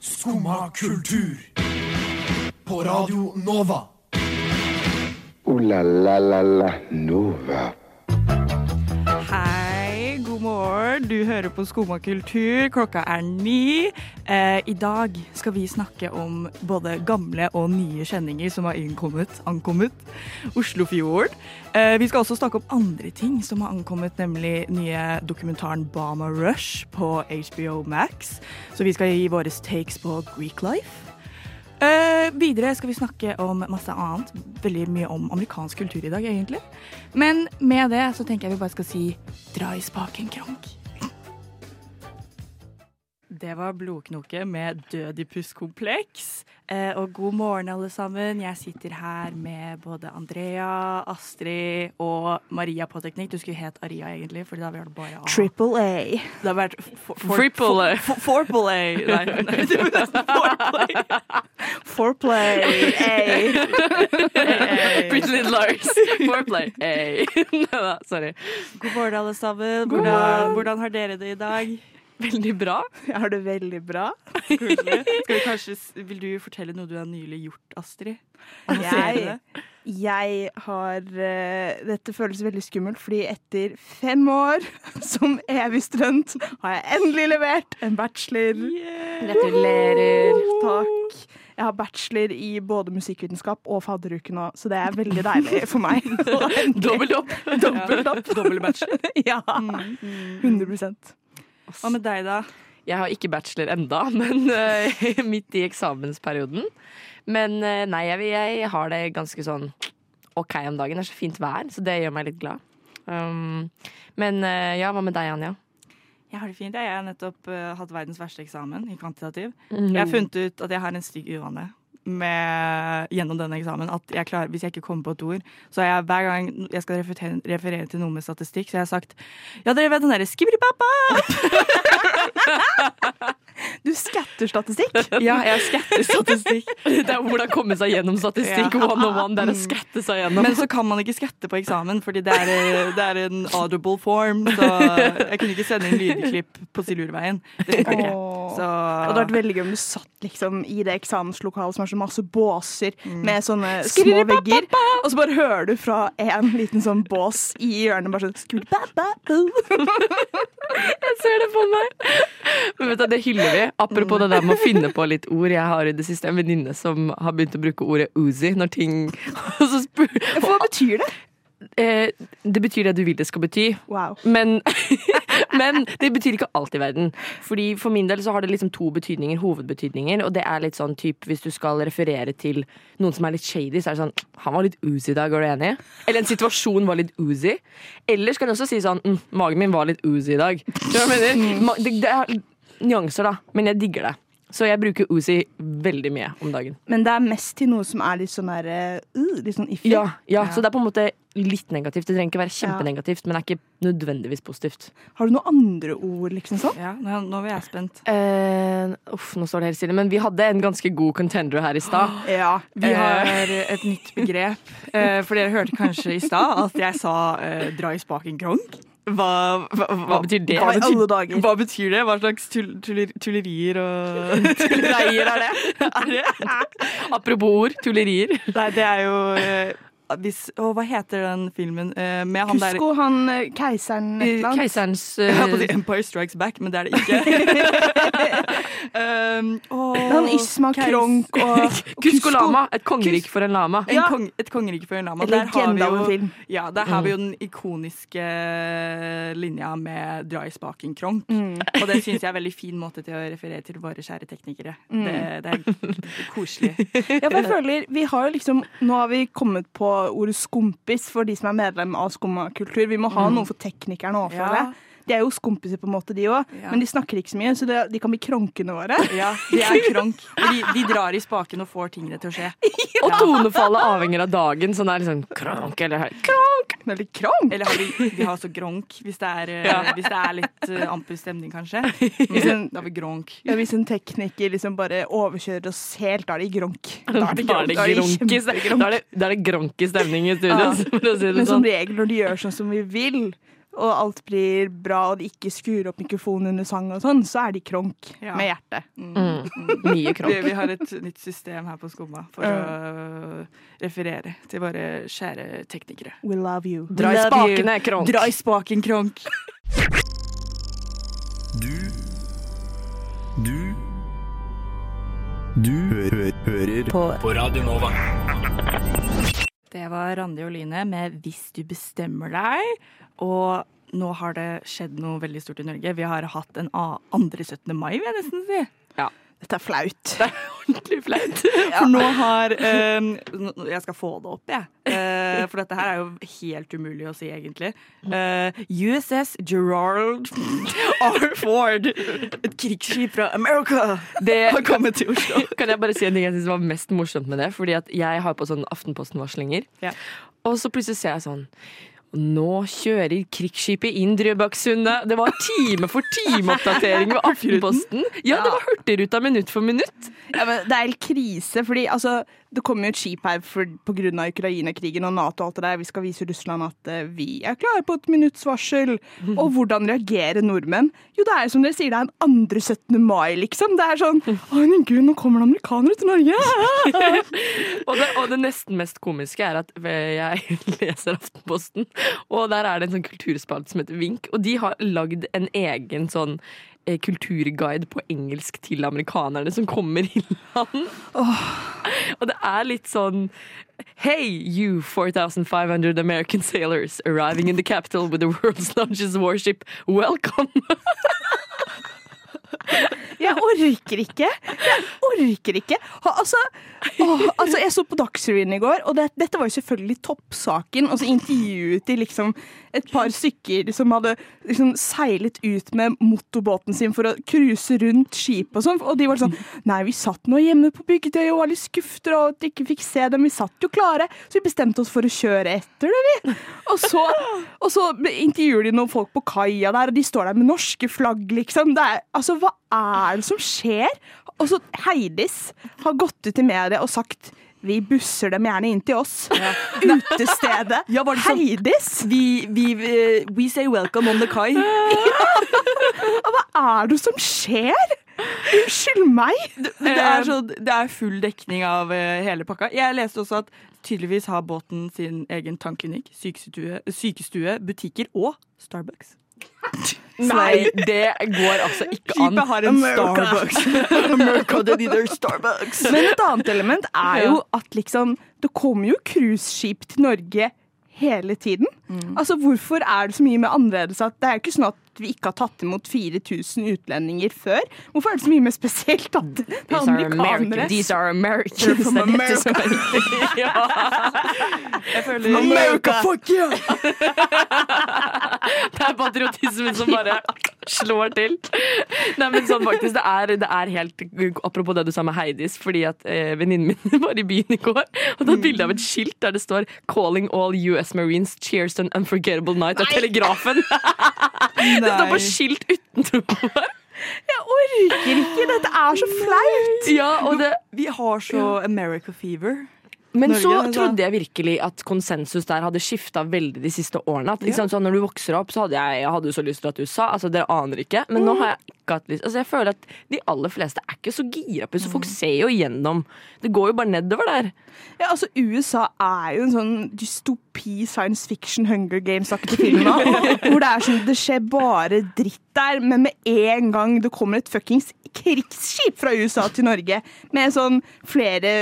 Skumma kultur. På Radio Nova. O-la-la-la-la Nova. Hei, god morgen. Du hører på Skumma kultur. Klokka er ni. Eh, I dag skal vi snakke om både gamle og nye kjenninger som har innkommet, ankommet Oslofjorden. Eh, vi skal også snakke om andre ting som har ankommet, nemlig nye dokumentaren Bama Rush på HBO Max. Så vi skal gi våre takes på Greek life. Eh, videre skal vi snakke om masse annet. Veldig mye om amerikansk kultur i dag, egentlig. Men med det så tenker jeg vi bare skal si dra i spaken, Kronk. Det var Blodknoke med Dødipuskompleks. Eh, og god morgen, alle sammen. Jeg sitter her med både Andrea, Astrid og Maria på teknikk. Du skulle het Aria, egentlig, for da var det bare A. Triple A. Det har vært Triple A. Fourple A. Nei, nei, det var nesten foreplay. Fourplay A. Pretty Little Lars. Foreplay. Hey. Sorry. God morgen, alle sammen. Hvordan, hvordan har dere det i dag? Veldig bra. Jeg har det veldig bra. Kanskje, vil du fortelle noe du har nylig gjort, Astrid? Jeg, jeg har eh, Dette føles veldig skummelt, fordi etter fem år som evig student har jeg endelig levert en bachelor. Gratulerer. Takk. Jeg har bachelor i både musikkvitenskap og fadderuke nå, så det er veldig deilig for meg. Dobbelt opp. Dobbelt opp. Dobbel bachelor. Ja. 100 Hva med deg, da? Jeg har ikke bachelor enda, men uh, midt i eksamensperioden. Men uh, nei, jeg, jeg har det ganske sånn OK om dagen. Det er så fint vær, så det gjør meg litt glad. Um, men uh, ja, hva med deg, Anja? Jeg har det fint. jeg. Har nettopp hatt verdens verste eksamen i kvantitativ. Jeg har funnet ut at jeg har en stygg uvane med, gjennom denne eksamen. At jeg klarer, Hvis jeg ikke kommer på et ord, så har jeg hver gang jeg skal referere, referere til noe med statistikk, så jeg har sagt Ja, dere vet den derre skibbidi-pappa! Du skatter statistikk. Ja, jeg skatter statistikk. Det er hvordan komme seg gjennom statistikk Ja. one on one. Det er å skatte seg gjennom. Men så kan man ikke skatte på eksamen, fordi det er, det er en audible form. Så jeg kunne ikke sende inn lydklipp på Silurveien. Det funker ikke. Så Det hadde vært veldig gøy om du satt liksom i det eksamenslokalet som har så masse båser Mm. med sånne små vegger, og så bare hører du fra en liten sånn bås i hjørnet bare sånn «Skuli-ba-ba-bo». Jeg ser det på meg. Men vet du, Det hyller vi. Apropos det der med å finne på litt ord. Jeg har i det siste en venninne som har begynt å bruke ordet Uzi når ting og så spør, og, hva betyr det? Eh, Det betyr det du vil det skal bety. Wow. Men, men det betyr ikke alt i verden. Fordi For min del så har det liksom to betydninger, hovedbetydninger. Og det er litt sånn typ hvis du skal referere til noen som er litt shady, så er det sånn Han var litt oozy i dag, er du enig? Eller en situasjon var litt oozy. Eller skal du også si sånn mm, Magen min var litt oozy i dag. Mener? Det, det er nyanser, da. Men jeg digger det. Så jeg bruker oozy veldig mye om dagen. Men det er mest til noe som er litt sånn der uh, Litt sånn iffy. Ja, ja, Så det er på en måte litt negativt. Det trenger ikke være kjempenegativt, men det er ikke nødvendigvis positivt. Har du noen andre ord, liksom sånn? ja, nå, nå er jeg spent. Uh, uff, nå står det helt stille. Men vi hadde en ganske god contender her i stad. Ja. Vi har et nytt begrep. Uh, For dere hørte kanskje i stad at jeg sa eh, 'dra i spaken kronk'. Hva, hva, Hva betyr det? Hva dager? Hva betyr det? Hva slags tull, tuller, tullerier og tullereier er det? Er det? Apropos ord, tullerier. Nei, det er jo eh, hvis, å, Hva heter den filmen eh, med han der Kusko, han eh, keiseren et eller annet. Keiserens Jeg holdt på å si eh, Empire Strikes Back, men det er det ikke. um, åh, Han Isma Kronk og Kusko lama. Et kongerike for en lama. En kong, et kongerike for en lama. En Der har vi legende av en jo- film. Ja, der har vi jo den ikoniske linja med 'dra i spaken kronk'. Mm. Og det syns jeg er en veldig fin måte til å referere til våre kjære teknikere. Det, det er koselig. Ja, for jeg føler, vi har jo liksom, Nå har vi kommet på ordet skompis for de som er medlem av Skumma kultur. Vi må ha noe for teknikerne òg, føler jeg. Ja. De er jo skompiser på en måte, de òg, Ja. men de snakker ikke så mye, så de kan bli kronkene våre. Ja, de er kronk. De, de drar i spaken og får tingene til å skje. Og tonefallet avhenger av dagen. Sånn er liksom kronk eller kronk. Eller kronk. Eller har de, de har også gronk, hvis det er, eh, Ja. hvis det er litt uh, amper stemning, kanskje. Hvis en, Da har vi gronk. ja, hvis en tekniker liksom bare overkjører oss helt, da er de gronk. Da er det Da er det Da er de gronk da er det- da er det gronk i stemning i studio. Ja. For å si det Men som sånn. regel, når de gjør sånn som vi vil, og alt blir bra, og de ikke skrur opp mikrofonen under sang og sånn, så er de kronk Ja. med hjertet. Mm. Mye Vi, kronk. vi har et nytt system her på Skumma for å referere til våre kjære teknikere. We love you. Dra i spakene, kronk. Dra i spaken, kronk. Du Du Du hø hører på. på Radio Nova. Det var Randi og Line med 'Hvis du bestemmer deg'. Og nå har det skjedd noe veldig stort i Norge. Vi har hatt en andre 17. mai, vil jeg nesten si. Dette er flaut. Det er Ordentlig flaut. For nå har eh, Jeg skal få det opp, jeg. Uh, for dette her er jo helt umulig å si, egentlig. Uh, USS Gerald R. Ford. Et krigsskip fra America Det har kommet til Oslo. kan jeg bare si en ting jeg syns var mest morsomt med det. Fordi at jeg har på sånn Aftenposten-varslinger. Ja. Og så plutselig ser jeg sånn nå kjører krigsskipet inn Drøbaksundet. Det var time for time-oppdatering ved Aftenposten. Ja, det var Hurtigruta minutt for minutt. Ja, men det er helt krise, fordi altså, det kommer jo et skip her på grunn av Ukraina-krigen og Nato og alt det der. Vi skal vise Russland at eh, vi er klare på et minutts varsel. Og hvordan reagerer nordmenn? Jo, det er som dere sier, det er en andre 17. mai, liksom. Det er sånn Å, men gud, nå kommer det amerikanere til Norge! Og det, og det nesten mest komiske er at jeg leser Aftenposten, og der er det en sånn kulturspalte som heter Vink, og de har lagd en egen sånn eh, kulturguide på engelsk til amerikanerne som kommer i land. Og det er litt sånn Hey, you 4500 American sailors arriving in the capital with the world's largest warship. Welcome! Jeg orker ikke! Jeg orker ikke! Altså, å, altså, jeg så på Dagsrevyen i går, og det, dette var jo selvfølgelig toppsaken. Og så intervjuet de liksom et par stykker som hadde liksom seilet ut med motorbåten sin for å cruise rundt skipet og sånn. Og de var sånn Nei, vi satt nå hjemme på Bygdøy og var litt skuffet over at vi ikke fikk se dem. Vi satt jo klare, så vi bestemte oss for å kjøre etter det, vi. Og så, og så intervjuer de noen folk på kaia der, og de står der med norske flagg, liksom. Det er, altså, hva er det som skjer? Og så Heidis har gått ut i media og sagt vi busser dem gjerne inn til oss. Utestedet. Ja, var det sånn- Heidis! Vi, vi, eh, we say welcome on the kai. Hva er det som skjer? Unnskyld meg! Det er, så, det er full dekning av eh, hele pakka. Jeg leste også at tydeligvis har båten sin egen tannklinikk, sykestue, sykestue, butikker og Starbucks. Nei, det går altså ikke an. Skipet har en America. Starbucks. America, they need their Starbucks. Men et annet element er jo at liksom Det kommer jo cruiseskip til Norge hele tiden. Altså Hvorfor er det så mye mer annerledes at det er jo ikke sånn at vi ikke har tatt imot 4000 utlendinger før? Hvorfor er det så mye mer spesielt at det er amerikanere? These are Americans. From er er riktig. ja. Jeg føler America, fuck yeah! Det er patriotismen som bare slår til. Nei, men sånn faktisk, det er, det er helt Apropos det du sa med Heidis, fordi at eh, venninnen min var i byen i går og tatt bilde av et skilt der det står 'Calling all US Marines cheers to an unforgettable night' av Telegrafen. Det står på skilt utenfor. Jeg orker ikke! Dette er så flaut! Ja, og det Vi har så America fever. Men Norge, så altså. trodde jeg virkelig at konsensus der hadde skifta veldig de siste årene. At, ikke sant, så når du vokser opp, så hadde jeg, jeg hadde så lyst til at USA. Altså, Dere aner ikke. Men nå har jeg ikke hatt lyst. Altså, jeg føler at de aller fleste er ikke så gira på. Så folk ser jo igjennom. Det går jo bare nedover der. Ja, altså USA er jo en sånn dystopi, science fiction, Hunger Games-aktig film. nå. Hvor det er sånn, det skjer bare dritt der, men med en gang det kommer et fuckings krigsskip fra USA til Norge, med sånn flere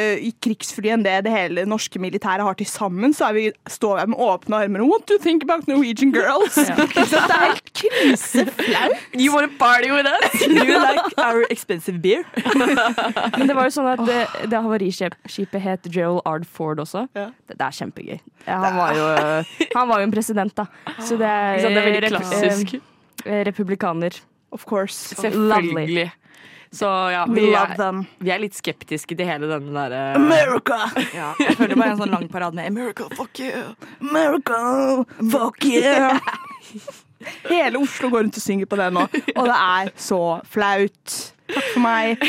krigsfly enn det det hele norske militæret har til sammen, så er vi, står vi her med åpne armer og What do you think about Norwegian girls? Så det er helt kriseflaut. You wanna party with us? You like our expensive beer? Men det var jo sånn at det, det havariskipet het Gerald Ard Ford også. Ja. Det, det er kjempegøy. Han, var jo, han var jo en president, da. Så det er, Det er veldig rep- klassisk. Eh, republikaner. Of course. Selvfølgelig. Så ja, vi er, vi er litt skeptiske til hele denne derre America! Ja, jeg føler bare en sånn lang parade med America, fuck you. America, fuck you! Hele Oslo går rundt og synger på det nå, og det er så flaut. Takk for meg.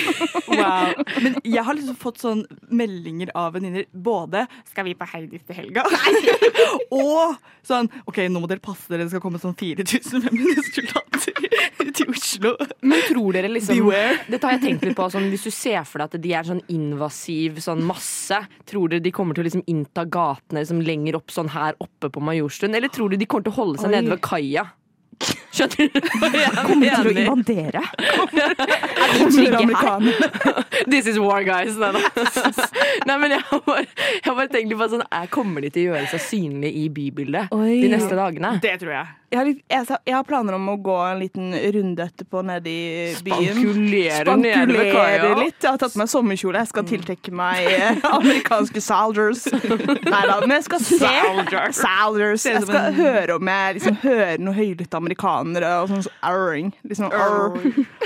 Wow. Men jeg har liksom fått sånn meldinger av venninner. Både 'skal vi på Heidis til helga?' og sånn 'OK, nå må dere passe dere, det skal komme sånn 4000 soldater til Oslo'. Men tror dere liksom Beware. Dette har jeg tenkt litt på sånn, Hvis du ser for deg at de er sånn invasiv sånn masse, tror dere de kommer til å liksom innta gatene liksom lenger opp sånn her oppe på Majorstuen? Eller tror du de kommer til å holde seg Oi. nede ved kaia? Skjønner du Kommer til å invadere. Kommer amerikanerne. This is war, guys. Nei. Nei men jeg har bare, jeg bare tenkt på sånn er- Kommer de til å gjøre seg synlige i bybildet Oi. de neste dagene? Det tror jeg. Jeg har, jeg, jeg har planer om å gå en liten runde etterpå nede i byen. Spankulere. Spankulere litt. Jeg har tatt på meg sommerkjole. Jeg skal tiltrekke meg eh, amerikanske soldiers. Nei da, men jeg skal se Soldiers. Soldiers. Jeg skal høre om jeg liksom hører noen høylytte amerikanere og sånn arring. Liksom arr,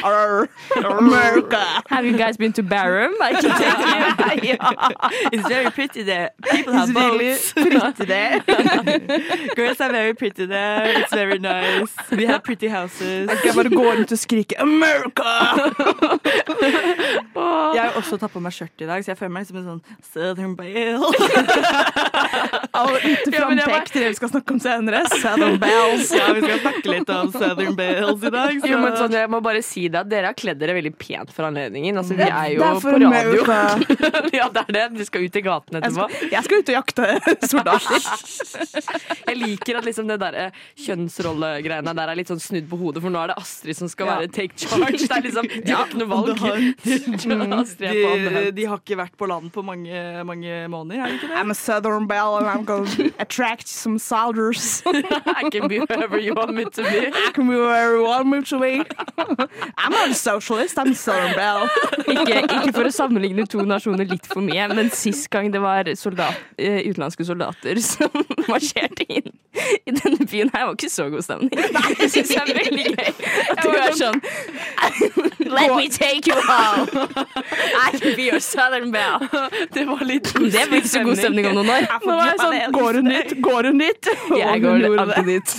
arr, America. Have you guys been to Barham? I can take you. yeah. It's very pretty there. People It's have really boats. pretty there. Girls are very pretty there. It's very nice. We have pretty houses. Skal jeg bare gå rundt og skrike 'America'? Jeg har også tatt på meg skjørt i dag, så jeg føler meg liksom en sånn Southern Belle. Og lite Ja, men jeg frampek til det vi skal snakke om senere. Southern Bales. Ja, vi skal snakke litt om Southern Bales i dag. Så. Jo, men sånn, jeg må bare si det at Dere har kledd dere veldig pent for anledningen. Altså, vi er jo det er på radio. Ja, det er det. Vi skal ut i gatene Jeg skal, jeg skal ut og jakte soldater. Jeg liker at liksom det der kjønnsrollegreiene der er litt sånn snudd på hodet, for nå er det Astrid som skal Ja. være take charge. Det er liksom, De har ikke noe valg. på andre De, de har ikke vært på land på mange, mange måneder, er det ikke det? I'm a Southern Belle and I'm going to attract some soldiers. I can be whoever you want me to be. I can be you want me. I'm not a socialist, I'm Southern Bell. Ikke, ikke for å sammenligne to nasjoner litt for mye, men sist gang det var soldat, eh, utenlandske soldater som marsjerte inn i denne byen her, var ikke så god stemning. Det syns jeg er veldig gøy. At du er sånn Let me take you home! I can be your southern belle. Det var litt Det blir ikke så god stemning om noen år. Nå var jeg sånn, går hun dit? Går hun dit? Jeg går alltid dit.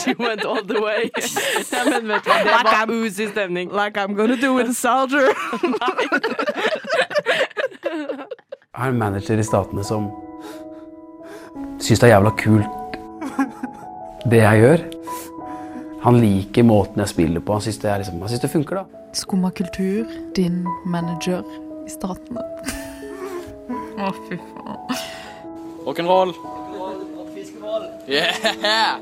She went all the way. Ja, men vet du hva, det Like var I'm- oozy stemning. Like I'm gonna do with a soldier. Jeg har en manager i Statene som syns det er jævla kult, det jeg gjør. Han liker måten jeg spiller på. Han syns det, liksom, det funker, da. Skumma kultur, din manager i Statene. Å, fy faen. Rock'n'roll. Yeah!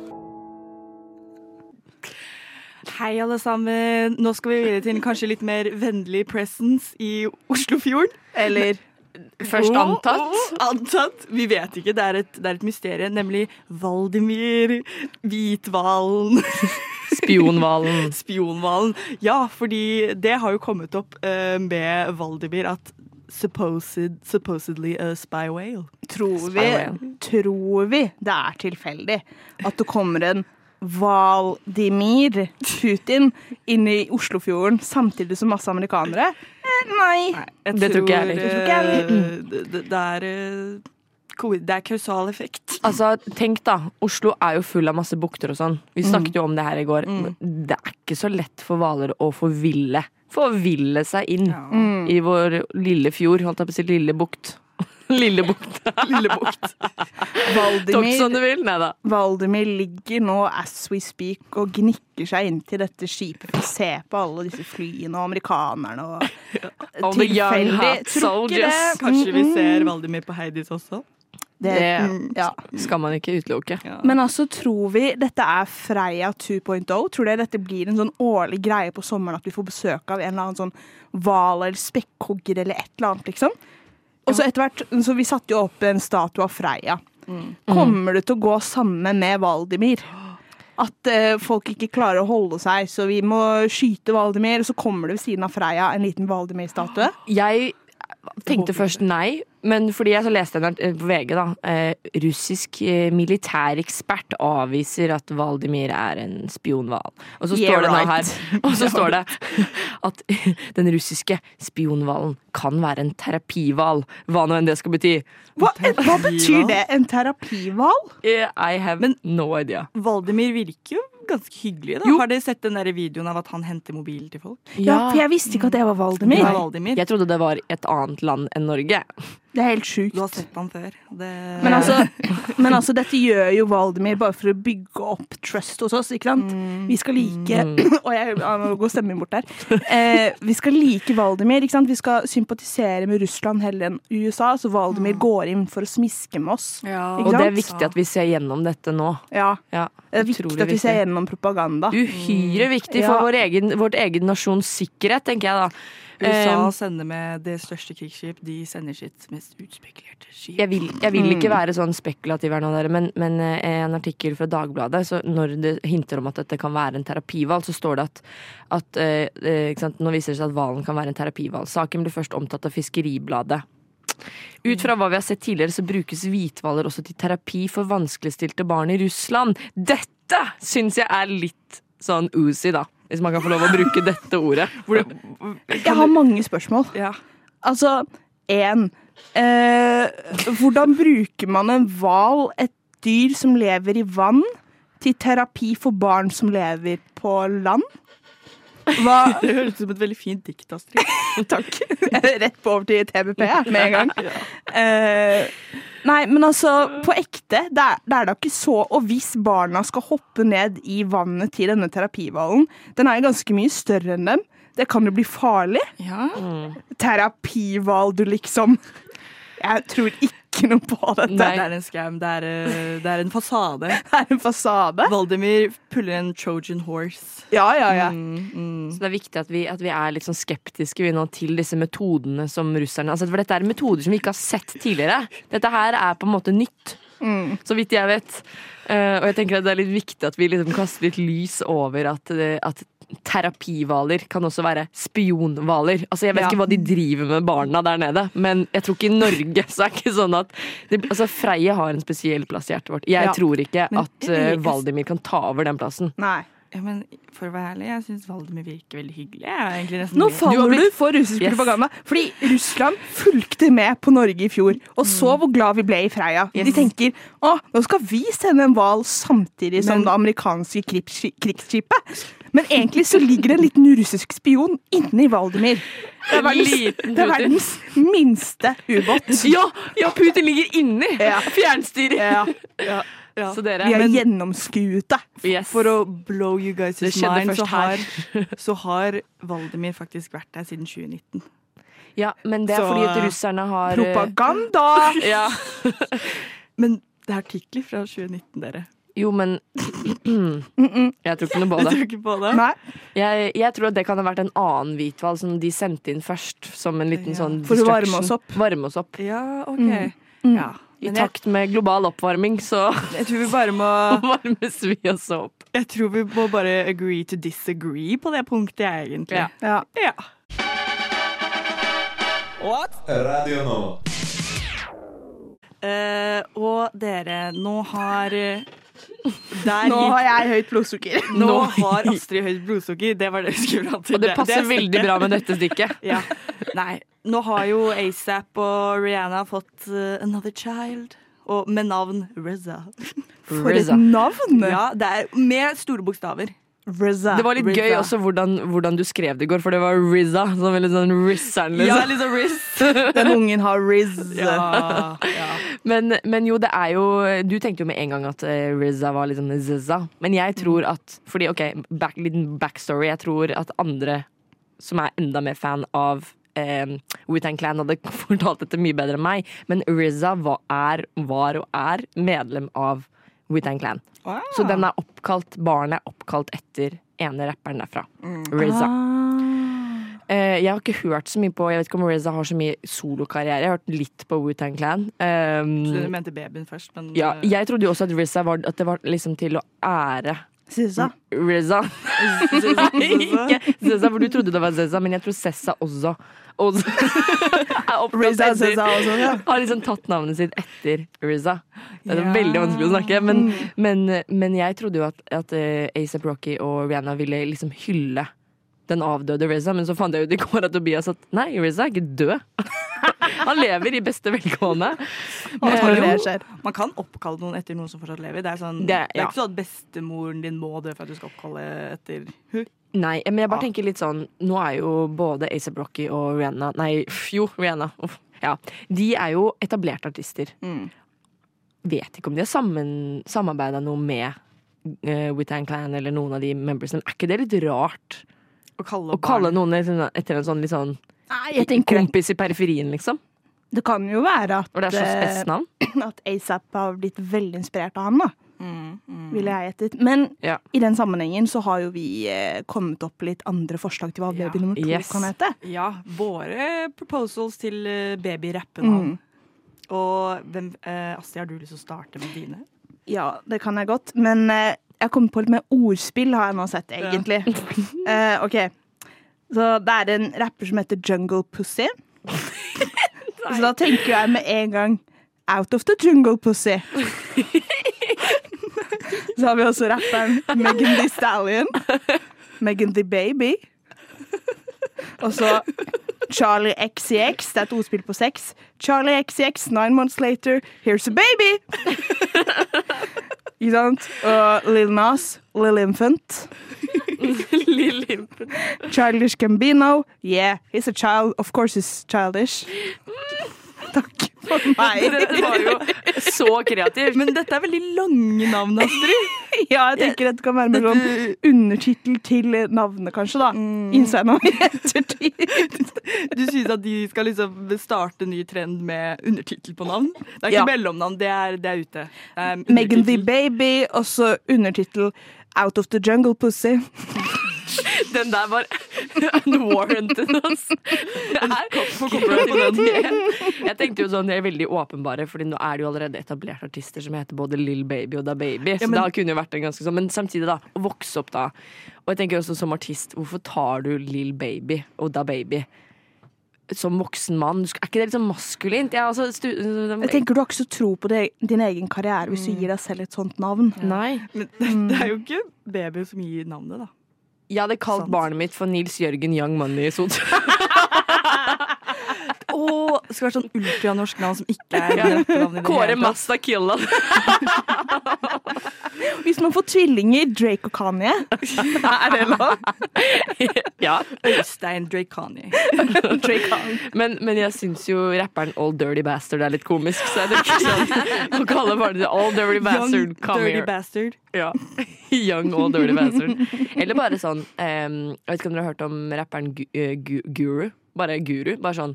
Hei, alle sammen. Nå skal vi videre til en kanskje litt mer vennlig presence i Oslofjorden. Eller Først antatt. Antatt. Vi vet ikke. Det er et, det er et mysterium, nemlig Valdimir Hvithvalen. Spionhvalen. Spionhvalen. Ja, fordi det har jo kommet opp uh, med Valdimir at supposed, supposedly a spy whale. tror vi, Spywhale. tror vi det er tilfeldig at det kommer en Valdimir Putin inn i Oslofjorden samtidig som masse amerikanere? Eh, nei. Jeg Det tror eh, tror ikke jeg heller. det, det, det er eh, det er kausal effekt. Altså, tenk da, Oslo er jo full av masse bukter og sånn. Vi snakket jo om det her i går. Det er ikke så lett for hvaler å forville. Forville seg inn ja. i vår lille fjord, holdt jeg på å si, lille bukt. Lille bukt. Lille som du Valdimir. Valdimir ligger nå as we speak og gnikker seg inntil dette skipet for å se på alle disse flyene og amerikanerne og All the young, Tilfeldig. hot Tror ikke soldiers. det. Kanskje vi Mm, ser mm. Valdimir på Heidis også? det, Det- ja. Skal man ikke utelukke. Ja. Men altså, tror vi dette er Freia 2.0? Tror dere dette blir en sånn årlig greie på sommeren at vi får besøk av en eller annen sånn hval eller spekkhogger eller et eller annet, liksom? Og så etter hvert, så Vi satte jo opp en statue av Freia. Kommer det til å gå samme med Valdimir? At eh, folk ikke klarer å holde seg, så vi må skyte Valdimir, og så kommer det ved siden av Freia en liten Valdimir-statue? Jeg tenkte først nei, men fordi jeg så leste eh, på VG, da. Eh, russisk eh, militærekspert avviser at Valdimir er en spionhval. Og så Yeah, står det nå right. her Og så står det at den russiske spionhvalen kan være en terapihval. Hva nå enn det skal bety. Hva, hva betyr det? En terapihval? Eh, I have Men- no idea. Valdimir virker jo ganske hyggelig, da. Har dere sett den der videoen av at han henter mobilen til folk? Ja, for jeg visste ikke at det var Valdemir. Valdimir. Jeg trodde det var et annet land enn Norge. Det er helt sjukt. Du har sett han før. Det... Men altså, men altså, dette gjør jo Valdemir bare for å bygge opp trust hos oss, ikke sant? Vi skal like Og jeg ja, nå går stemmen bort der. Eh, vi skal like Valdemir, ikke sant? Vi skal sympatisere med Russland heller enn USA, så Valdemir går inn for å smiske med oss. ja. Ikke Og det er viktig at vi ser gjennom dette nå. Ja. Ja, Det er viktig at vi ser gjennom propaganda. Uhyre viktig Ja. for vår egen, vårt egen nasjons sikkerhet, tenker jeg da. USA sender med det største krigsskip. De sender sitt mest utspekulerte skip. jeg vil, jeg vil ikke være sånn spekulativ her nå, dere, men, men eh, en artikkel fra Dagbladet, så når det hinter om at dette kan være en terapihval, så står det at, at eh, eh, ikke sant, Nå viser det seg at hvalen kan være en terapihval. Saken ble først omtatt av Fiskeribladet. Ut fra hva vi har sett tidligere, så brukes hvithvaler også til terapi for vanskeligstilte barn i Russland. Dette syns jeg er litt sånn oozy, da. Hvis man kan få lov å bruke dette ordet. Jeg har mange spørsmål. Ja. Altså, én eh, Hvordan bruker man en hval, et dyr som lever i vann, til terapi for barn som lever på land? Hva Det høres ut som et veldig fint dikt, Astrid. Takk. Rett på over til TBP med en gang. Uh, nei, men altså, på ekte, det er, det er da ikke så Og hvis barna skal hoppe ned i vannet til denne terapihvalen, den er ganske mye større enn dem. Det kan jo bli farlig. Ja. Terapihval, du liksom. Jeg tror ikke noe på dette. Det er en scam. Det er, eh, det er en fasade. Det er en fasade. Valdimir puller en Trojan horse. Ja, ja, ja. Mm, mm. Så det er viktig at vi, at vi er litt sånn skeptiske vi nå til disse metodene som russerne altså, For dette er metoder som vi ikke har sett tidligere. Dette her er på en måte nytt, Mm. så vidt jeg vet. Uh, og jeg tenker at det er litt viktig at vi liksom kaster litt lys over at, det- at terapihvaler kan også være spionhvaler. Altså, jeg vet Ja. ikke hva de driver med barna der nede, men jeg tror ikke i Norge så er det ikke sånn at det, altså, Freie har en spesiell plass i hjertet vårt. Jeg Ja. tror ikke Men- at uh, Valdimir kan ta over den plassen. Nei. Ja, men for å være ærlig, jeg syns Valdimir virker veldig hyggelig. Nå faller Du du for russisk Yes. propaganda. Fordi Russland fulgte med på Norge i fjor og så hvor glad vi ble i Freia. De tenker å, nå skal vi sende en hval samtidig som det amerikanske krigsskipet. Men egentlig så ligger det en liten russisk spion inni Valdemir. Det er verdens, liten det er verdens minste ubåt. Ja, ja, Putin ligger inni Ja. fjernstyret! Ja, ja, ja. Så dere vi Men- gjennomskuet det. yes. For å blow you guys' mind, så har, så har Valdemir faktisk vært der siden 2019. Ja, men det er Så, fordi at russerne har eh, Propaganda! Ja. Men det er artikler fra 2019, dere. Jo, men Jeg tror ikke noe på Jeg det. tror ikke på det. Nei, Jeg, jeg tror at det kan ha vært en annen hvithval som de sendte inn først, som en liten Ja. sånn For å varme oss opp. Varme oss opp. Ja, OK. Mm. Ja. I jeg, takt med global oppvarming så jeg tror vi bare må varmes vi oss opp. Jeg tror vi må bare agree to disagree på det punktet, jeg, egentlig. Ja. ja. Ja. Radio Nova. Uh, og dere, nå har eh, der Nå har jeg høyt blodsukker. Nå har Astrid høyt blodsukker. Det var det vi skulle fram til. Og det passer det veldig bra med dette stikket. Ja. Nei, nå har jo ASAP og Rihanna fått uh, Another Child. Og med navn Reza. For et navn! Ja, det er med store bokstaver. RZA. Det var litt RZA. gøy også hvordan, hvordan du skrev det i går, for det var RZA. Sånn veldig sånn liksom. Ja, liksom. sånn Riz. Den ungen har Riz. Ja, ja. Men, men jo, det er jo Du tenkte jo med en gang at uh, RZA var liksom ZZA. Men jeg tror at Fordi, OK, back, liten backstory. Jeg tror at andre som er enda mer fan av eh, Wu-Tang Clan hadde fortalt dette mye bedre enn meg. Men RZA var, er, var og er medlem av Wu-Tang Clan. Wow. Så den er oppkalt, barnet er oppkalt etter ene rapperen derfra. RZA. Eh, jeg har ikke hørt så mye på Jeg vet ikke om RZA har så mye solokarriere. Jeg har hørt litt på Wu-Tang Clan. Um, Så du mente babyen først, men ja, eh, jeg trodde jo også at RZA var, at det var liksom til å ære Sissa. RZA. Nei, ikke Sessa, for du trodde det var Zeza, men jeg tror Sessa også. også oppkalt Riza også, ja. har liksom tatt navnet sitt etter RZA. Det er yeah. veldig vanskelig å snakke, men, men, men jeg trodde jo at, at ASAP A$AP Rocky og Rihanna ville liksom hylle den avdøde Reza, men så fant jeg ut i går at Tobias at nei, Reza er ikke død. Han lever i beste velgående. Man kan, jo, man kan oppkalle noen etter noen som fortsatt lever. Det er, sånn, Det det er- ikke sånn at bestemoren din må dø for at du skal oppkalle etter hun. Nei, men jeg bare Ja. tenker litt sånn Nå er jo både A$AP Rocky og Rihanna Nei, jo, Rihanna. Uff, ja. De er jo etablerte artister. Mm. Vet ikke om de har sammen, samarbeida noe med uh, Wittan Clan eller noen av de membersene. Er ikke det litt rart? Å kalle, Å kalle noen liksom etter en sånn litt sånn Nei, jeg tenker kompis i periferien, liksom? det kan jo være at, Og det er så eh, at ASAP har blitt veldig inspirert av han, da. Mm, mm. Ville jeg gjettet. Men Ja. i den sammenhengen så har jo vi eh, kommet opp litt andre forslag til hva Ja. baby nummer to Yes. kan hete. Ja, våre proposals til babyrappen. baby-rappenavn. Mm. Og hvem, eh, Astrid, har du lyst til å starte med dine? Ja, det kan jeg godt. Men eh, jeg har kommet på litt mer ordspill, har jeg nå sett, egentlig. Eh, OK. Så det er en rapper som heter Jungle Pussy. Så da tenker jeg med en gang Out of the Jungle Pussy. Så har vi også rapperen Megan Thee Stallion. Megan the Baby. Og så Charlie XCX. Det er et ordspill på sex. Charlie XCX, nine months later, here's a baby! Ikke sant? Og Lil Nas, Lil Infant. Childish Gambino. Yeah, he's a child. Of course he's childish. Takk for meg. Det var jo så kreativt. Men dette er veldig lange navn, Astrid. Ja, jeg tenker dette kan være med sånn undertittel til navnet, kanskje, da. Jeg nå i ettertid. Du synes at de skal liksom starte ny trend med undertittel på navn? Det er ikke Ja. mellomnavn, det er, det er ute. Er Megan the. Baby, også undertittel Out of the Jungle Pussy. Den der var unwarranted, altså. Det er Jeg tenkte jo sånn, de er veldig åpenbare, Fordi nå er det jo allerede etablerte artister som heter både Lill Baby og Da Baby. Så Ja, men- da kunne jo vært en ganske sånn Men samtidig, da. Å vokse opp da. Og jeg tenker også som artist, hvorfor tar du Lill Baby og Da Baby? Som voksen mann, er ikke det litt sånn maskulint? Jeg, altså, stu, Jeg tenker Du har ikke så tro på det, din egen karriere hvis du gir deg selv et sånt navn. Nei. Men det, det er jo ikke baby som gir navnet, da. Jeg hadde kalt Sant. barnet mitt for Nils Jørgen Young Money Sot. Å, det skal være sånn ultranorsk navn som ikke er rappenavn Kåre Masta Killan. Hvis man får tvillinger, Drake og Kanye, er det lov? ja. Øystein Drake Kanye. Drake Kanye. Men, men jeg syns jo rapperen Old Dirty Bastard er litt komisk, så jeg tenker sånn å kalle barnet ditt Old Dirty Bastard, Young come Dirty here. Bastard. Ja. Young Old Dirty Bastard. Eller bare sånn um, Jeg vet ikke om dere har hørt om rapperen Gu eh, Gu Guru? Bare Guru. Bare sånn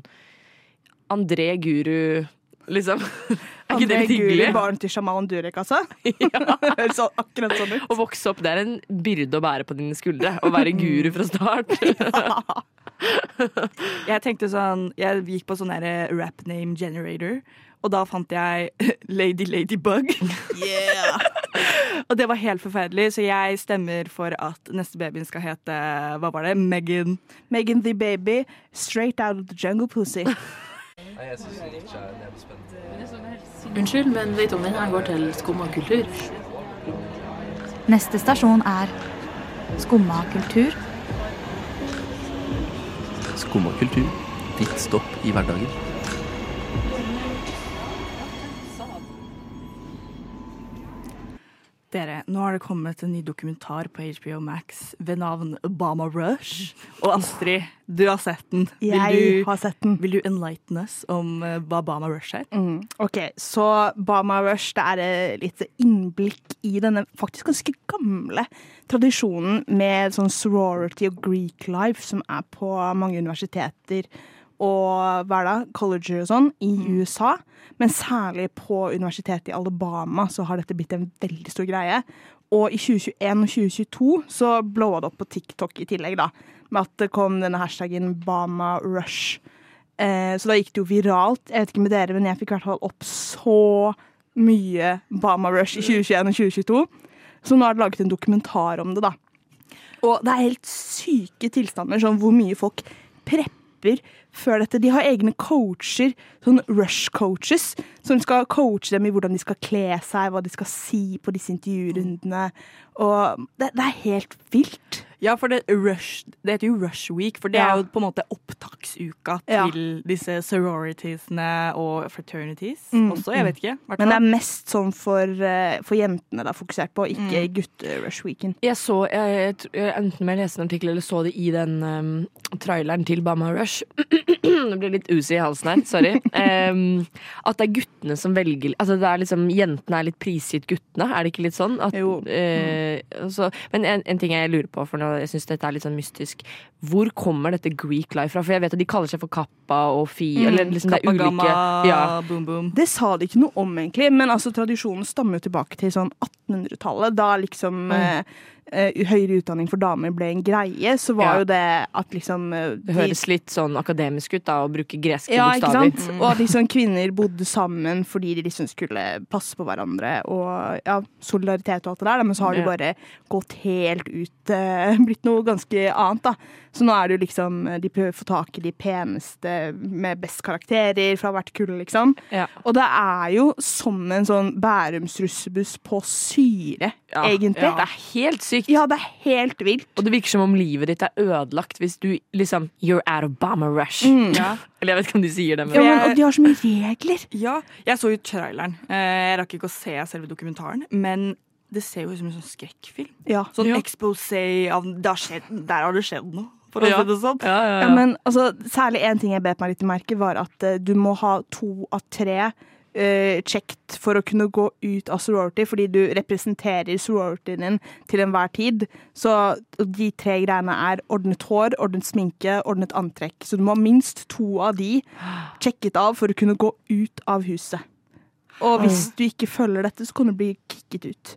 André Guru, liksom. Er ikke det litt hyggelig? Guri, barn til sjaman Durek, altså? Høres så- akkurat sånn ut. Å vokse opp, det er en byrde å bære på dine skuldre. Å være guru fra start. Jeg tenkte sånn Jeg gikk på sånn der rap name generator, og da fant jeg Lady Ladybug. og det var helt forferdelig, så jeg stemmer for at neste babyen skal hete Hva var det? Megan. Megan the Baby, straight out of the jungle pussy. Unnskyld, men vet du om den her går til Skumma kultur? Neste stasjon er Skumma kultur. Skumma kultur. Ditt stopp i hverdagen. Dere, nå har det kommet en ny dokumentar på HBO Max ved navn Obama Rush. Og Astrid, du har sett den. Vil Jeg du, har sett den. vil du enlighten us om eh, hva Obama Rush er? Mm. Ok, så Bama Rush det er et litt innblikk i denne faktisk ganske gamle tradisjonen med sånn sorority og Greek life som er på mange universiteter og hva er det, colleger og sånn i USA. Men særlig på universitetet i Alabama så har dette blitt en veldig stor greie. Og i 2021 og 2022 så blowa det opp på TikTok i tillegg, da. Med at det kom denne hashtagen Bama Rush. Eh, så da gikk det jo viralt. Jeg vet ikke med dere, men jeg fikk i hvert fall opp så mye Bama Rush i 2021 og 2022. Så nå er det laget en dokumentar om det, da. Og det er helt syke tilstander, sånn hvor mye folk prepper før dette. De har egne coacher, sånn rush-coaches, som skal coache dem i hvordan de skal kle seg, hva de skal si på disse intervjurundene. Og det, det er helt vilt. Ja, for det, rush, det heter jo Rush Week, for det Ja. er jo på en måte opptaksuka Ja. til disse sororitiesene og fraternities Mm. også. Jeg vet ikke. Hvertfall. Men det er mest sånn for, eh, for jentene det er fokusert på, ikke Mm. gutte-rush-weeken. Jeg så, jeg, jeg, jeg, enten med jeg leste en artikkel eller så det i den um, traileren til Bama Rush. det blir litt usi i halsen her, sorry. Um, at det er guttene som velger Altså det er liksom Jentene er litt prisgitt guttene, er det ikke litt sånn? At, Jo. eh, så, men en, en ting jeg lurer på, for nå, jeg syns dette er litt sånn mystisk. Hvor kommer dette Greek life fra? For jeg vet at de kaller seg for Kappa og Fi. Mm, eller liksom det er ulike Gamma, ja. boom boom. Det sa de ikke noe om, egentlig, men altså, tradisjonen stammer jo tilbake til sånn 1800-tallet. Da liksom mm. eh, høyere utdanning for damer ble en greie, så var Ja. jo det at liksom eh, Det høres litt sånn akademisk ut da, å bruke greske ja, ikke sant? Mm. Og at liksom kvinner bodde sammen fordi de liksom skulle passe på hverandre og ja, solidaritet og alt det der. Men så har det Ja. bare gått helt ut, eh, blitt noe ganske annet, da. Så nå er det jo liksom De prøver å få tak i de peneste med best karakterer fra hvert kull, liksom. Ja. Og det er jo som en sånn Bærums russebuss på syre, Ja, egentlig. ja. Det er helt sykt. Ja, det er helt vilt. Og det virker som om livet ditt er ødelagt hvis du liksom You're out of bomber Rush. Mm. Ja. Eller jeg vet ikke om de sier det, men Ja, men, og de har så mye regler. Ja, jeg så jo traileren. Eh, Jeg rakk ikke å se selve dokumentaren, men det ser jo ut som en sånn skrekkfilm. Ja. Sånn Ja. exposé av skjedd, Der har det skjedd noe, for å Ja. si det sånn. ja, ja, Ja, ja. men altså, særlig én ting jeg bet meg litt merke, var at uh, du må ha to av tre uh, kjekt for å kunne gå ut av sorority, fordi du representerer sororityen din til enhver tid. Så de tre greiene er ordnet hår, ordnet sminke, ordnet antrekk. Så du må ha minst to av de sjekket av for å kunne gå ut av huset. Og hvis du ikke følger dette, så kan du bli kicket ut.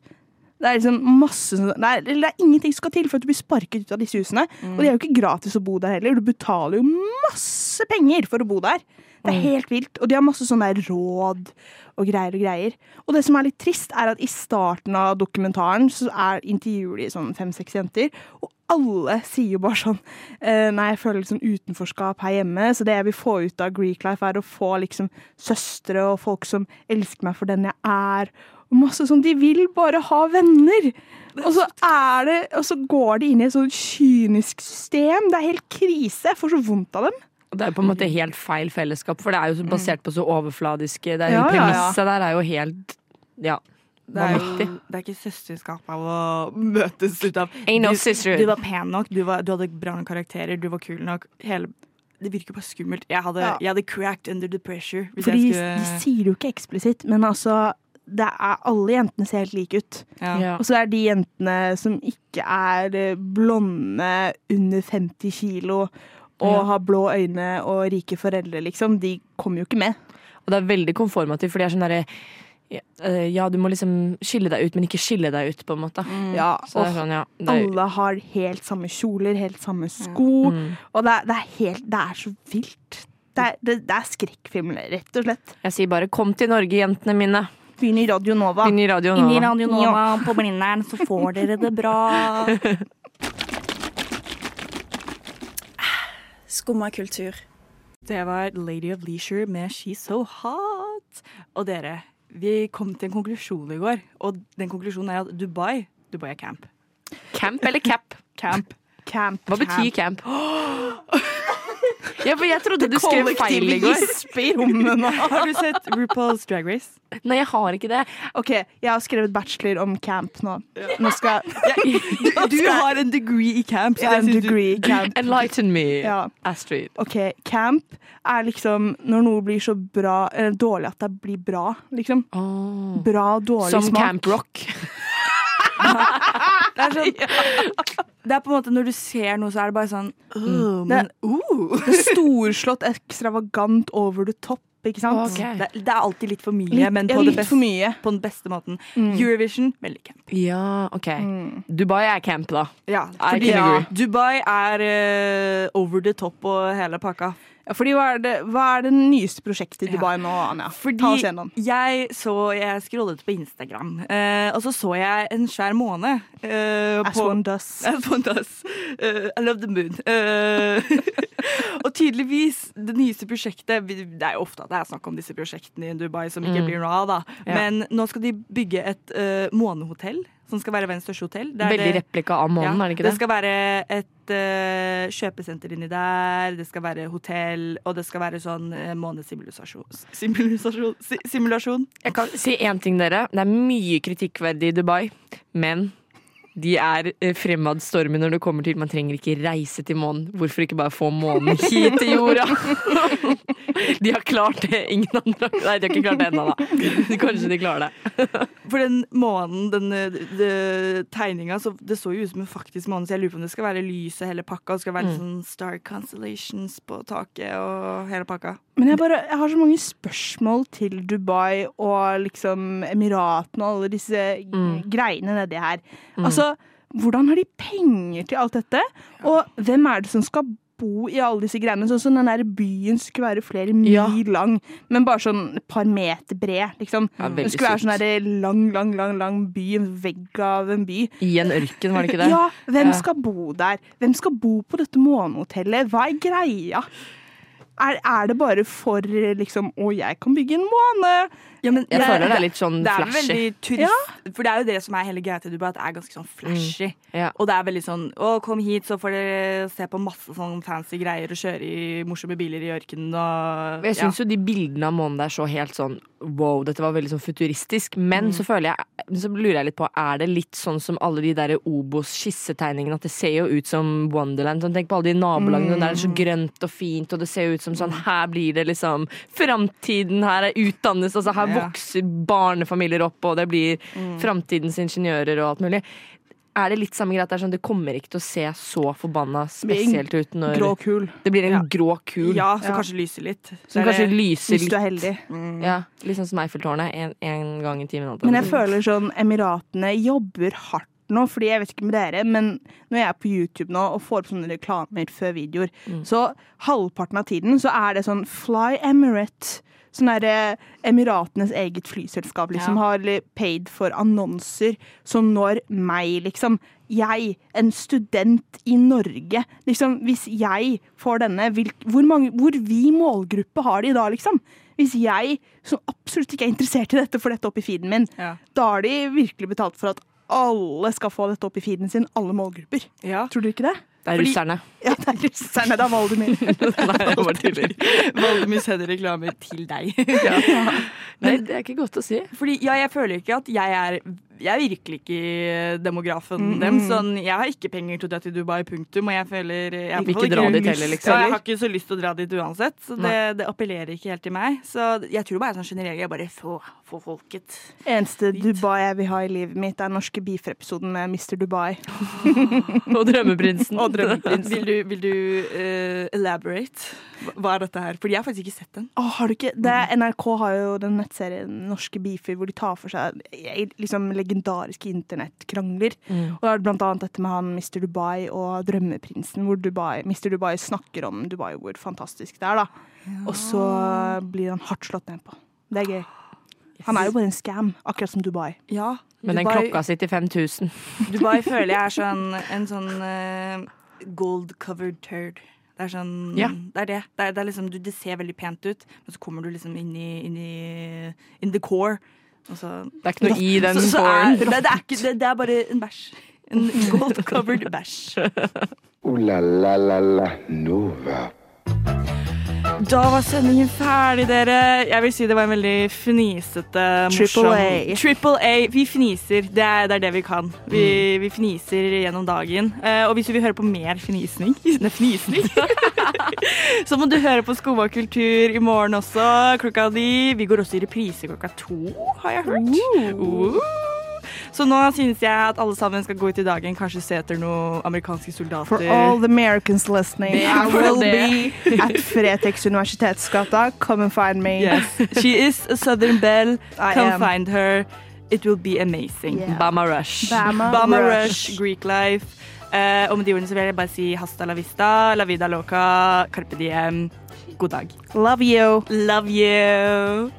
Det er liksom masse det er, det er ingenting som skal til for at du blir sparket ut av disse husene. Og det er jo ikke gratis å bo der heller. Du betaler jo masse penger for å bo der. Det er helt vilt. Og de har masse sånne råd og greier og greier. Og det som er litt trist, er at i starten av dokumentaren så er intervjuer de sånn fem-seks jenter, og alle sier jo bare sånn eh, Nei, jeg føler litt sånn utenforskap her hjemme, så det jeg vil få ut av Greek Life, er å få liksom søstre og folk som elsker meg for den jeg er. Og masse sånn, De vil bare ha venner! Og så, er det, og så går de inn i et sånt kynisk system. Det er helt krise. Jeg får så vondt av dem. Det er på en måte helt feil fellesskap, for det er jo basert på så overfladiske Det er Ja, Premisset ja, ja. Der er jo helt Ja. Det er, jo, det er ikke søsterskap av å møtes ut av Ain't no du, du var pen nok, du, var, du hadde bra nok karakterer, du var kul nok. Hele, det virker bare skummelt. Jeg hadde, Ja. jeg hadde cracked under the pressure. Hvis Fordi jeg de sier det jo ikke eksplisitt, men altså det er, Alle jentene ser helt like ut. ja. Ja. Og så er det de jentene som ikke er eh, blonde under 50 kilo og Ja. har blå øyne og rike foreldre, liksom, de kommer jo ikke med. Og det er veldig konformativt, for de er sånn derre ja, eh, du må liksom skille deg ut, men ikke skille deg ut, på en måte. Ja, Så det er og sånn, ja. Er, alle har helt samme kjoler, helt samme sko. mm. Og det er, det er helt Det er så vilt. Det er, det, det er skrekkfilm, rett og slett. Jeg sier bare 'kom til Norge, jentene mine'. Begynn i Radio Nova. Inn i Radio Nova. Radio Nova på Blindern, så får dere det bra. Skumma kultur. Det var Lady of Leisure med She's So Hot. Og dere, vi kom til en konklusjon i går, og den konklusjonen er at Dubai Dubai er camp. Camp eller cap? Camp. Camp. Hva betyr camp? Ja, for jeg trodde du skrev feil i går. i rommet nå. Har du sett RuPaul's Drag Race? Nei, jeg har ikke det. OK, jeg har skrevet bachelor om camp nå. Nå skal Du, du har en degree i camp. så jeg det en synes du- degree i camp. Enlighten me, Ja. Astrid. OK, camp er liksom når noe blir så bra Eller dårlig at det blir bra, liksom. Bra, dårlig Som smak. Camp Rock. Det er, sånn, det er på en måte når du ser noe, så er det bare sånn Mm. det, Men. Det er storslått, ekstravagant, over the top, ikke sant? Ok. det, det er alltid litt for mye, Litt, men på, det litt beste, mye. på den beste måten. Mm. Eurovision, veldig camp. Ja, OK. Mm. Dubai er camp, da. Ja, fordi can. Dubai er uh, over the top og hele pakka. Ja, fordi hva er, det, hva er det nyeste prosjektet i Dubai nå, Anja? Fordi Ta oss gjennom. jeg så Jeg scrollet på Instagram, eh, og så så jeg en svær måne. eh, As på- one does. As one does. Uh, I love the moon. Uh, Og tydeligvis, det nyeste prosjektet Det er jo ofte at det er snakk om disse prosjektene i Dubai som ikke Mm. blir noe av, da. Ja. Men nå skal de bygge et uh, månehotell, som skal være Venstre er Veldig det- replika av månen, Ja, er det ikke Det det? skal være et uh, kjøpesenter inni der, det skal være hotell, og det skal være sånn uh, månesimulasjon. Simulasjon, si, simulasjon. Jeg kan si én ting, dere. Det er mye kritikkverdig i Dubai, men de er eh, fremadstormende når det kommer til Man trenger ikke reise til månen. Hvorfor ikke bare få månen hit til jorda? De har klart det. Ingen andre Nei, de har ikke klart det ennå, da. Kanskje de klarer det. For den månen, den de, tegninga, så det så jo ut som en faktisk måne, så jeg lurer på om det skal være lyset hele pakka, og det skal være Mm. sånn star constellations på taket og hele pakka. Men jeg, bare, jeg har så mange spørsmål til Dubai og liksom Emiratene og alle disse Mm. greiene nedi her. Mm. Altså, hvordan har de penger til alt dette? Og hvem er det som skal bo i alle disse greiene? Sånn som den der byen skulle være flere mil Ja. lang, men bare sånn et par meter bred, liksom. Ja, det skulle være sånn der lang, lang, lang, lang by, en vegg av en by. I en ørken, var det ikke det? Ja, hvem Ja. skal bo der? Hvem skal bo på dette månehotellet? Hva er greia? Er, er det bare for liksom Å, jeg kan bygge en måne? Ja, men Jeg føler det er litt sånn det er flashy. veldig turist For det er jo det som er hele greia til Dubai, at det er ganske sånn flashy. Ja. Og det er veldig sånn Å, kom hit, så får dere se på masse sånn fancy greier og kjøre i morsomme biler i ørkenen og Jeg syns jo de bildene av månen der så helt sånn wow, dette var veldig sånn futuristisk. Men så føler jeg Så lurer jeg litt på, er det litt sånn som alle de der Obos-skissetegningene? At det ser jo ut som Wonderland. Sånn, tenk på alle de nabolagene der det er så grønt og fint, og det ser ut som sånn Her blir det liksom Framtiden her er utdannet, altså her Ja. Vokser barnefamilier opp, og det blir framtidens ingeniører og alt mulig. Er det litt samme greit? det sånn, det kommer ikke til å se så forbanna spesielt ut når Grå kul. Det blir en Ja. grå kul. Ja, så Ja. kanskje lyser litt. Som Det kanskje det- lyser Hvis du er heldig. Mm. Ja, litt sånn som Eiffeltårnet. En gang i timen. Men jeg føler sånn Emiratene jobber hardt nå, fordi jeg vet ikke med dere, men når jeg er på YouTube nå og får opp sånne reklamer før videoer, Mm. så halvparten av tiden så er det sånn Fly Emirate. Sånn derre Emiratenes eget flyselskap liksom Ja. har paid for annonser som når meg, liksom. Jeg, en student i Norge. Liksom, hvis jeg får denne, hvor, mange, hvor vi målgruppe har de da, liksom? Hvis jeg, som absolutt ikke er interessert i dette, får dette opp i feeden min, Ja. da har de virkelig betalt for at alle skal få dette opp i feeden sin, alle målgrupper. Ja. Tror du ikke det? Det er Fordi- russerne. Ja, det er russerne, Valdemir. Nei, jeg bare. Valdemir sender reklamer til deg. Nei, det er ikke godt å si. Fordi ja, jeg føler ikke at jeg er Jeg er virkelig ikke demografen Mm, dem. mm. Sånn, jeg har ikke penger til å dra til Dubai, punktum. Og jeg føler jeg fall ikke dra dit heller, liksom. Ja, jeg har ikke så lyst til å dra dit uansett. Så det, det appellerer ikke helt til meg. Så jeg tror bare sånn generelt jeg bare få, få folket. Eneste Dubai jeg vil ha i livet mitt, er norske Beef-episoden med Mr. Dubai. Og Drømmeprinsen. Og Drømmeprinsen. Vil du, vil du uh, elaborate? Hva- er dette her? Fordi jeg har faktisk ikke sett den. Oh, har du ikke? Det, NRK har jo den nettserien Norske beefer, hvor de tar for seg eh, liksom legendariske internettkrangler. Mm. Og det er blant annet dette med han Mr. Dubai og Drømmeprinsen, hvor Dubai, Mr. Dubai snakker om Dubai, hvor fantastisk det er, da. Og så blir han hardt slått ned på. Det er gøy. Han er jo bare en scam, akkurat som Dubai. Ja. Men den klokka sitter i 5000. Dubai føler jeg er sånn en sånn uh, gold covered turd. Det er sånn Ja. Det er det. Det, er, det, er liksom, du, det ser veldig pent ut, men så kommer du liksom inn i, inn i in the core. Og så, Det er ikke noe i den er, coren. det, det, er det, det er bare en bæsj. En gold covered bæsj. Oh la la la la Nova. Da var sendingen ferdig, dere. Jeg vil si det var en veldig fnisete, morsom Triple A. Triple A. Vi fniser. Det er, det er det vi kan. Vi, vi fniser gjennom dagen. Eh, og hvis du vil høre på mer fnisning Nei, fnisning Så må du høre på Skova kultur i morgen også, klokka di. Vi går også i reprise klokka to, har jeg hørt. Uh. Uh. Så nå synes jeg at alle sammen skal gå ut i dagen, kanskje se etter noen amerikanske soldater. For all the Americans listening, I will be at Fretex Universitetsgata. Come and find me. Yes. She is a southern belle. I Come am. find her. It will be amazing. Yeah. Bama Rush. Bama, Bama Rush. Rush, Greek life. Uh, og med de ordene så vil jeg bare si hasta la vista, la vida loca, carpe diem. God dag. Love you. Love you.